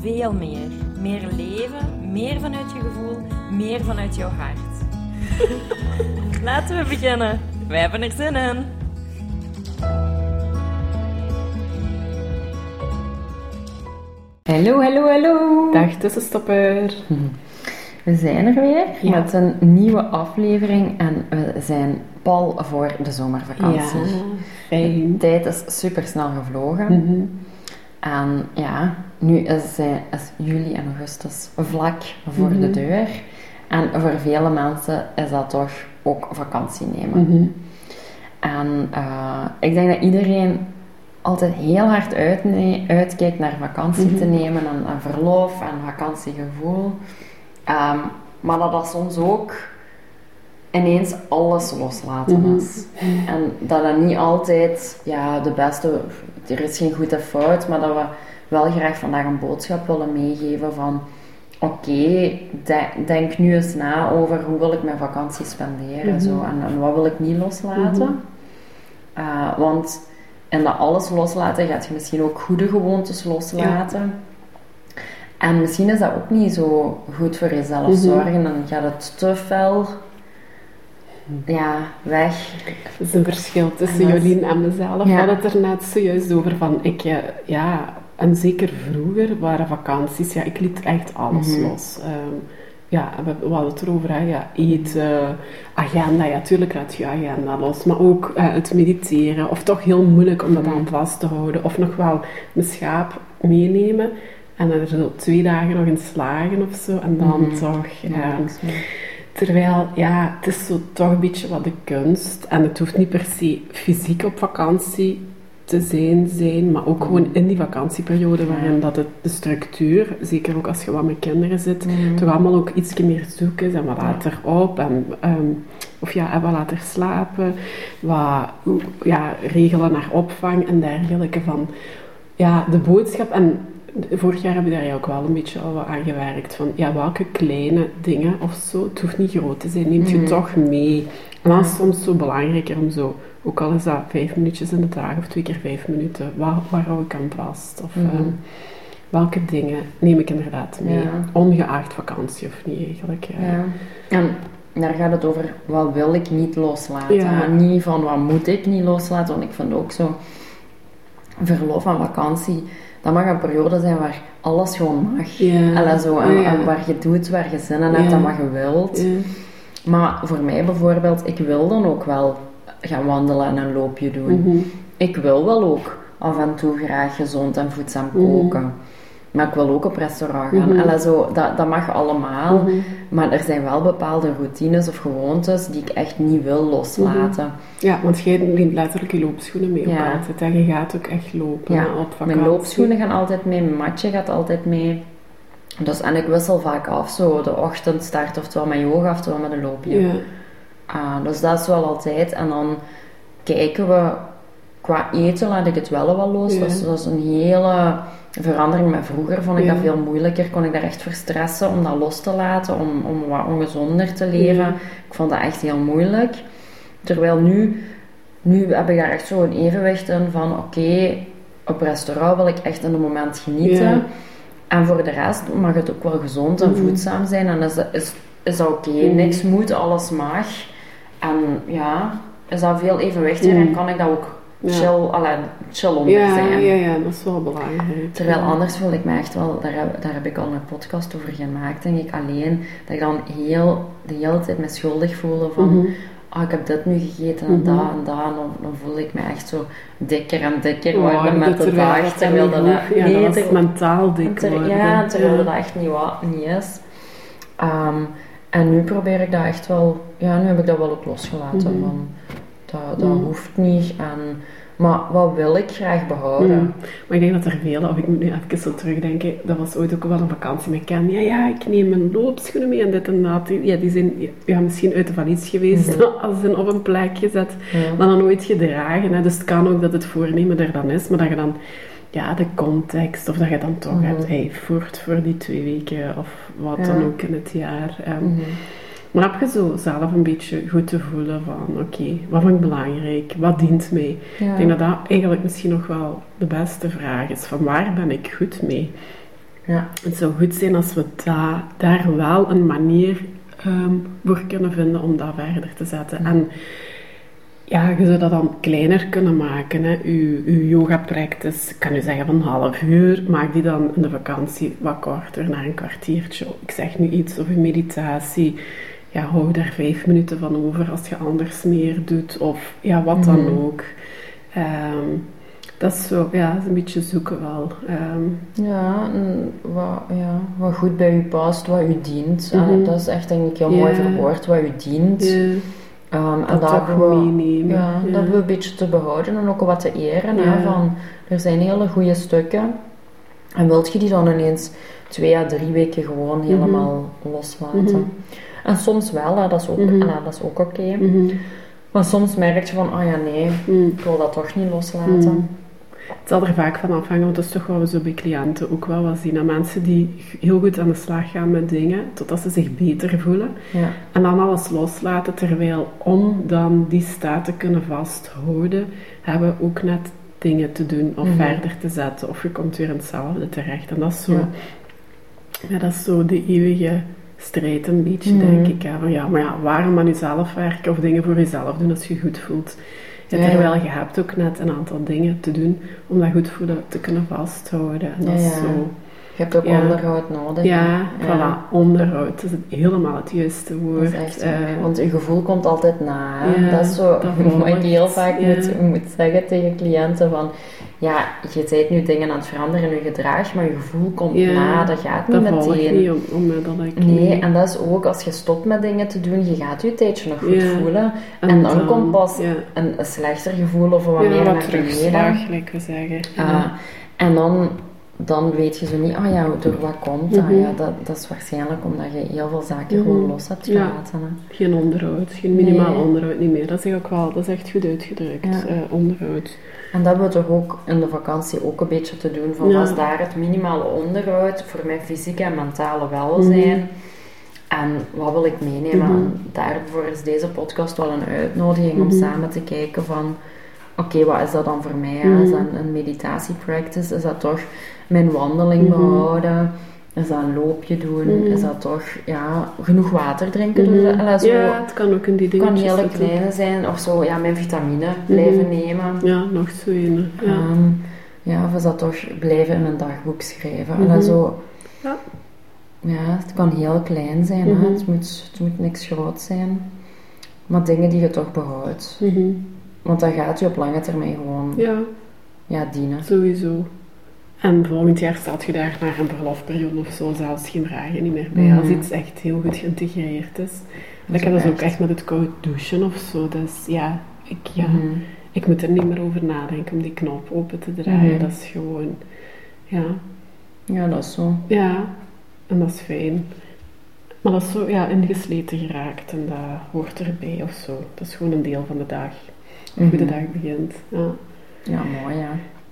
veel meer. Meer leven, meer vanuit je gevoel, meer vanuit jouw hart. Laten we beginnen. Wij hebben er zin in. Hallo, hallo, hallo. Dag tussenstopper. We zijn er weer Ja. met een nieuwe aflevering en we zijn pal voor de zomervakantie. De fijn. tijd is super snel gevlogen. Mhm. En ja, nu is, is juli en augustus vlak voor Mhm. de deur. En voor vele mensen is dat toch ook vakantie nemen. Mhm. En eh, ik denk dat iedereen altijd heel hard uitkijkt naar vakantie te nemen en, en verlof en vakantiegevoel. Ehm, maar dat dat soms ook ineens alles loslaten Mhm. is. En dat dat niet altijd ja, de beste, er is geen goede fout, maar dat we wel graag vandaag een boodschap willen meegeven van oké, de- denk nu eens na over hoe wil ik mijn vakantie spenderen zo, en, en wat wil ik niet loslaten. Uh, want in dat alles loslaten gaat je misschien ook goede gewoontes loslaten. En misschien is dat ook niet zo goed voor jezelf Mhm. zorgen. Dan gaat het te fel ja, weg. Er is een verschil tussen En Jolien en mezelf. Ja. We hadden het er net zojuist over van, ik, eh, ja, en zeker vroeger waren vakanties, ja, ik liet echt alles Mhm. los. Ehm, ja, we, we hadden het erover, hè, ja, eten, agenda, ja, tuurlijk laat je agenda los, maar ook eh, het mediteren, of toch heel moeilijk om dat Mhm. aan vast te houden, of nog wel een schaap meenemen en er zo twee dagen nog in slagen of zo, en dan Mhm. toch... Ja. Terwijl, ja, het is zo toch een beetje wat de kunst. En het hoeft niet per se fysiek op vakantie te zijn, zijn maar ook gewoon in die vakantieperiode waarin dat het, de structuur, zeker ook als je wat met kinderen zit, Mhm. toch allemaal ook iets meer zoek is en wat later op. En, ehm, of ja, en wat later slapen, wat ja, regelen naar opvang en dergelijke. Van, ja, de boodschap en vorig jaar heb je daar ook wel een beetje al wat aan gewerkt. Van ja, welke kleine dingen of zo, het hoeft niet groot te zijn, neemt je Mhm. toch mee. En dat is soms zo belangrijker om zo, ook al is dat vijf minuutjes in de dag of twee keer vijf minuten, waar, waar hou ik aan vast? Of Mhm. ehm, welke dingen neem ik inderdaad mee? Ja. Ongeacht vakantie of niet eigenlijk. Ja. Ja. En daar gaat het over, wat wil ik niet loslaten? Ja. Maar niet van, wat moet ik niet loslaten? Want ik vind ook zo, verlof en vakantie, dat mag een periode zijn waar alles gewoon mag. Ja. Alla zo, en, en waar je doet, waar je zin in hebt en wat je wilt. Maar voor mij bijvoorbeeld, ik wil dan ook wel gaan wandelen en een loopje doen. Mhm. Ik wil wel ook af en toe graag gezond en voedzaam Mhm. koken. Maar ik wil ook op restaurant gaan. Mhm. Zo, dat, dat mag allemaal. Maar er zijn wel bepaalde routines of gewoontes die ik echt niet wil loslaten. Ja, want jij neemt letterlijk je loopschoenen mee op Ja. altijd. En je gaat ook echt lopen Ja, op vakantie. Mijn loopschoenen gaan altijd mee, mijn matje gaat altijd mee. Dus, en ik wissel vaak af, zo de ochtend start oftewel met yoga oftewel met een loopje. Ja. Ah, dus dat is wel altijd. En dan kijken we, qua eten laat ik het wel wel los. Ja. Dat, is, dat is een hele verandering met vroeger. Vond ik Ja. dat veel moeilijker. Kon ik daar echt verstressen om dat los te laten, om, om wat ongezonder te leven. Ja. Ik vond dat echt heel moeilijk. Terwijl nu, nu heb ik daar echt zo een evenwicht in van oké, op restaurant wil ik echt in het moment genieten. En voor de rest mag het ook wel gezond en Mhm. voedzaam zijn. En is, is, is dat oké. Mhm. Niks moet, alles mag. En ja, is dat veel evenwichtiger en Mhm. kan ik dat ook Ja. chill, allee, chill onder Ja, zijn. ja, ja, dat is wel belangrijk. Terwijl Ja. anders voel ik me echt wel, daar heb, daar heb ik al een podcast over gemaakt, denk ik, alleen, dat ik dan heel, de hele tijd me schuldig voelde van, ah, ik heb dit nu gegeten en Mhm. dat en dat, en dan, dan voel ik me echt zo dikker en dikker Oh, worden met de dag, terwijl dat, ja, nee, dat ter- mentaal dik ter- worden. ja, terwijl Ja. dat echt niet, wa- niet is. Ehm, en nu probeer ik dat echt wel, ja, nu heb ik dat wel ook losgelaten, Mhm. van, dat, dat Mhm. hoeft niet en Maar wat wil ik graag behouden? Mm. Maar ik denk dat er vele, of ik moet nu even zo terugdenken, dat was ooit ook wel een vakantie met Ken. Ja, ja, ik neem mijn loopschoenen mee en dit en dat. Ja, die zijn ja, misschien uit de valies geweest Mhm. als ze op een plek gezet, Ja. maar dan nooit gedragen. Hè. Dus het kan ook dat het voornemen er dan is, maar dat je dan ja, de context, of dat je dan toch Mhm. hebt, hey, voert voor die twee weken of wat Ja. dan ook in het jaar. ehm. Mhm. Maar heb je zo zelf een beetje goed te voelen van, oké, wat vind ik belangrijk? Wat dient mij? Ja. Ik denk dat dat eigenlijk misschien nog wel de beste vraag is. Van waar ben ik goed mee? Ja. Het zou goed zijn als we da- daar wel een manier ehm, voor kunnen vinden om dat verder te zetten. En ja, je zou dat dan kleiner kunnen maken. Hè. Uw, uw yoga practice, ik kan u zeggen van een half uur, maak die dan in de vakantie wat korter, naar een kwartiertje. Ik zeg nu iets een meditatie. Ja, hou daar vijf minuten van over als je anders meer doet. Of ja, wat dan Mhm. ook. Ehm, dat is zo, ja, is een beetje zoeken wel. Ehm, Ja, wat, ja, wat goed bij u past, wat u dient. Mhm. Eh, dat is echt denk ik heel mooi verwoord, wat u dient. Ehm, en dat dat meenemen. ja, ja. dat we een beetje te behouden en ook wat te eren. Ja. Hè, van, er zijn hele goede stukken. En wilt je die dan ineens twee à drie weken gewoon helemaal loslaten? Mhm. En soms wel, hè, dat is ook, Mhm. ja, dat is ook oké. Mhm. Maar soms merk je van, oh ja nee, ik wil dat toch niet loslaten. Het zal er vaak van afhangen, want dat is toch wat we zo bij cliënten ook wel wat zien. Dat mensen die heel goed aan de slag gaan met dingen, totdat ze zich beter voelen. Ja. En dan alles loslaten, terwijl om dan die staat te kunnen vasthouden, hebben we ook net dingen te doen of Mhm. verder te zetten. Of je komt weer in hetzelfde terecht. En dat is zo, Ja. ja. dat is zo de eeuwige strijd een beetje, Mhm. denk ik. Hè. Van, ja, maar ja, waarom aan jezelf werken of dingen voor jezelf doen als je je goed voelt? Ja, Ja, ja. terwijl je hebt ook net een aantal dingen te doen om dat goed voelen te kunnen vasthouden. En dat is zo... Je hebt ook Ja. onderhoud nodig. Ja, voilà, onderhoud. Dat is het- helemaal het juiste woord. echt, Eh, want je gevoel komt altijd na. Ja, dat is zo dat wat ik heel vaak ja. moet, moet zeggen tegen cliënten van ja, je bent nu dingen aan het veranderen in je gedrag, maar je gevoel komt Ja, na, dat gaat niet dat meteen. niet om, onmiddellijk. Nee, en dat is ook als je stopt met dingen te doen, je gaat je tijdje nog goed Ja. voelen. En, dan, komt pas ja, een, een slechter gevoel of wat ja, meer wat naar beneden. terugslag, gelijk we zeggen. Ah, en dan, dan weet je zo niet, ah ja, door wat komt dat? Mhm. Ja, dat, dat is waarschijnlijk omdat je heel veel zaken Mhm. gewoon los hebt Ja. gelaten. hè. Geen onderhoud, geen minimaal Nee. onderhoud niet meer. Dat is ook wel, dat is echt goed uitgedrukt, Ja. eh, onderhoud. En dat hebben we toch ook in de vakantie ook een beetje te doen. Van Ja. was daar het minimale onderhoud voor mijn fysieke en mentale welzijn? Mhm. En wat wil ik meenemen? En daarvoor is deze podcast wel een uitnodiging om samen te kijken van... Oké, wat is dat dan voor mij? Mhm. Is dat een, een meditatiepractice? Is dat toch mijn wandeling Mhm. behouden? Is dat een loopje doen? Mhm. Is dat toch ja, genoeg water drinken? Dus, allee, zo, Ja, het kan ook in die het dingen. kan hele kleine zijn. Of zo, ja, mijn vitamine Mhm. blijven nemen. Ja, nog zo een. Ja. Ehm, ja, of is dat toch blijven in een dagboek schrijven? En zo, Ja. ja, het kan heel klein zijn, hè? Mhm. het, moet, het moet niks groot zijn. Maar dingen die je toch behoudt. Want dat gaat je op lange termijn gewoon ja, ja, dienen. sowieso. En volgend jaar staat je daar naar een verlofperiode of zo zelfs geen vragen niet meer bij. Mhm. Als iets echt heel goed geïntegreerd is. Dat Ik heb dat ook echt- met het koud douchen of zo. Dus ja, ik, ja, Mhm. ik moet er niet meer over nadenken om die knop open te draaien. Mhm. Dat is gewoon, ja, Ja, dat is zo. ja, en dat is fijn. Maar dat is zo, ja, ingesleten geraakt en dat hoort erbij of zo. Dat is gewoon een deel van de dag. Hoe de dag begint. Ja. Ja, mooi, ja.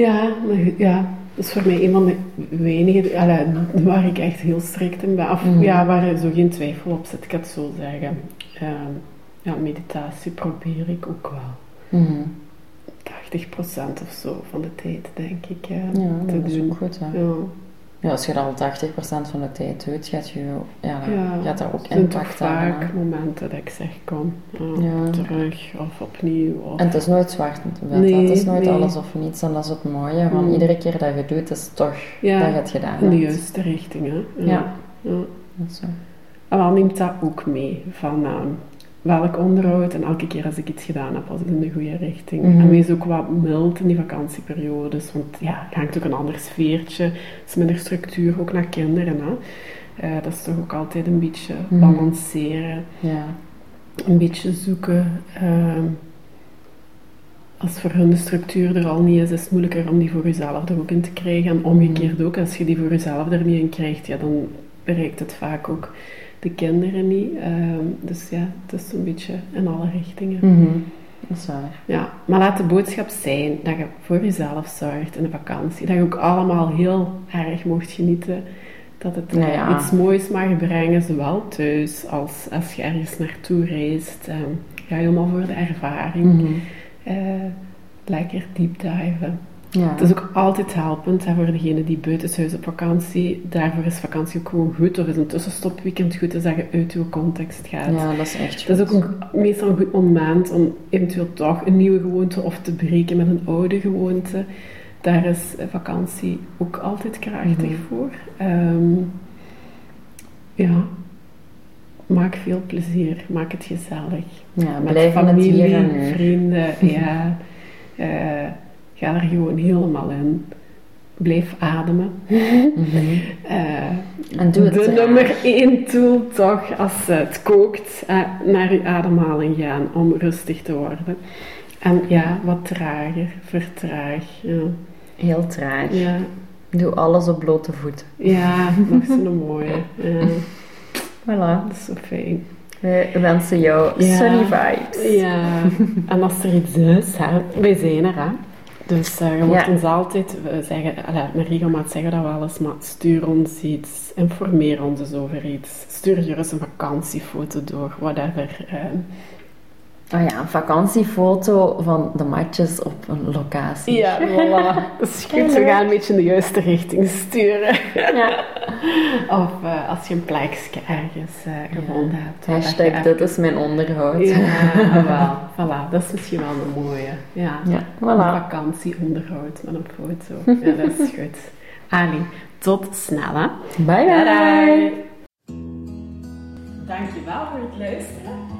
Ja, ja, dat is voor mij een van de weinige allee, waar ik echt heel strikt in ben. Of Mhm. ja, waar er zo geen twijfel op zit, ik kan het zo zeggen. Ehm, ja, meditatie probeer ik ook wel. Mhm. 80% of zo van de tijd, denk ik, eh, Ja, te dat is ook goed, hè. Ja, Ja, als je dat al 80% van de tijd doet, gaat je, ja, ja. gaat dat ook impact hebben. vaak momenten dat ik zeg, kom, Ja. terug of opnieuw. Of, En het is nooit zwart hè. Nee, het is nooit nee. alles of niets. En dat is het mooie, want Mm. iedere keer dat je doet, is toch Ja, dat je het gedaan in de hebt. juiste richting, hè. Ja. ja. Dat is zo. En dan neemt dat ook mee van welk onderhoud en elke keer als ik iets gedaan heb, was het in de goede richting. Mhm. En wees ook wat mild in die vakantieperiodes, want ja, het hangt ook een ander sfeertje, het is minder structuur, ook naar kinderen. Hè. Eh, dat is toch ook altijd een beetje Mhm. balanceren, Ja. een beetje zoeken. ehm, als voor hun de structuur er al niet is, is het moeilijker om die voor jezelf er ook in te krijgen. En omgekeerd ook, als je die voor jezelf er niet in krijgt, ja, dan bereikt het vaak ook de kinderen niet. Ehm, dus ja, het is zo'n beetje in alle richtingen. Mhm. Dat is waar. Ja, maar laat de boodschap zijn dat je voor jezelf zorgt in de vakantie. Dat je ook allemaal heel erg mocht genieten. Dat het Ja, ja. iets moois mag brengen, zowel thuis als als je ergens naartoe reist. Ehm, ga helemaal voor de ervaring. Mhm. Eh, lekker deep diven. Ja. Het is ook altijd helpend hè, voor degene die buitenshuis op vakantie. Daarvoor is vakantie ook gewoon goed. Of is een tussenstopweekend goed, is dat je uit je context gaat. ja, dat is echt Dat is goed. ook een, meestal een goed moment om eventueel toch een nieuwe gewoonte of te breken met een oude gewoonte. Daar is vakantie ook altijd krachtig Mhm. voor. Ehm, ja, maak veel plezier, maak het gezellig. Ja, Met het familie, hier en nu. vrienden, ja. Eh, ga er gewoon helemaal in. Blijf ademen. Mhm. Eh, En doe het de traag. nummer één tool toch, als het kookt, eh, naar je ademhaling gaan om rustig te worden. En ja, wat trager, vertraag. Ja, Heel traag. ja, Doe alles op blote voeten. ja nog zo'n mooie. Ja, Voilà. dat is zo fijn. We wensen jou Ja. sunny vibes. Ja, en als er iets is, hè, wij zijn er, hè. Dus eh, je moet Ja. ons altijd we zeggen, allee, met regelmaat zeggen dat wel eens, maar stuur ons iets, informeer ons eens over iets. Stuur gerust een vakantiefoto door, whatever. eh. Oh ja, een vakantiefoto van de matjes op een locatie. Ja, voilà. Dat is goed, we gaan een beetje in de juiste richting sturen. Ja. Of eh, als je een plekje ergens eh, gevonden hebt. dat Hashtag dit is mijn onderhoud. Ja, wel, voilà. Dat is misschien wel een mooie. Ja, Ja, voilà. vakantieonderhoud met een foto. Ja, dat is goed. Ali, tot snel hè. Bye bye. Dankjewel voor het luisteren.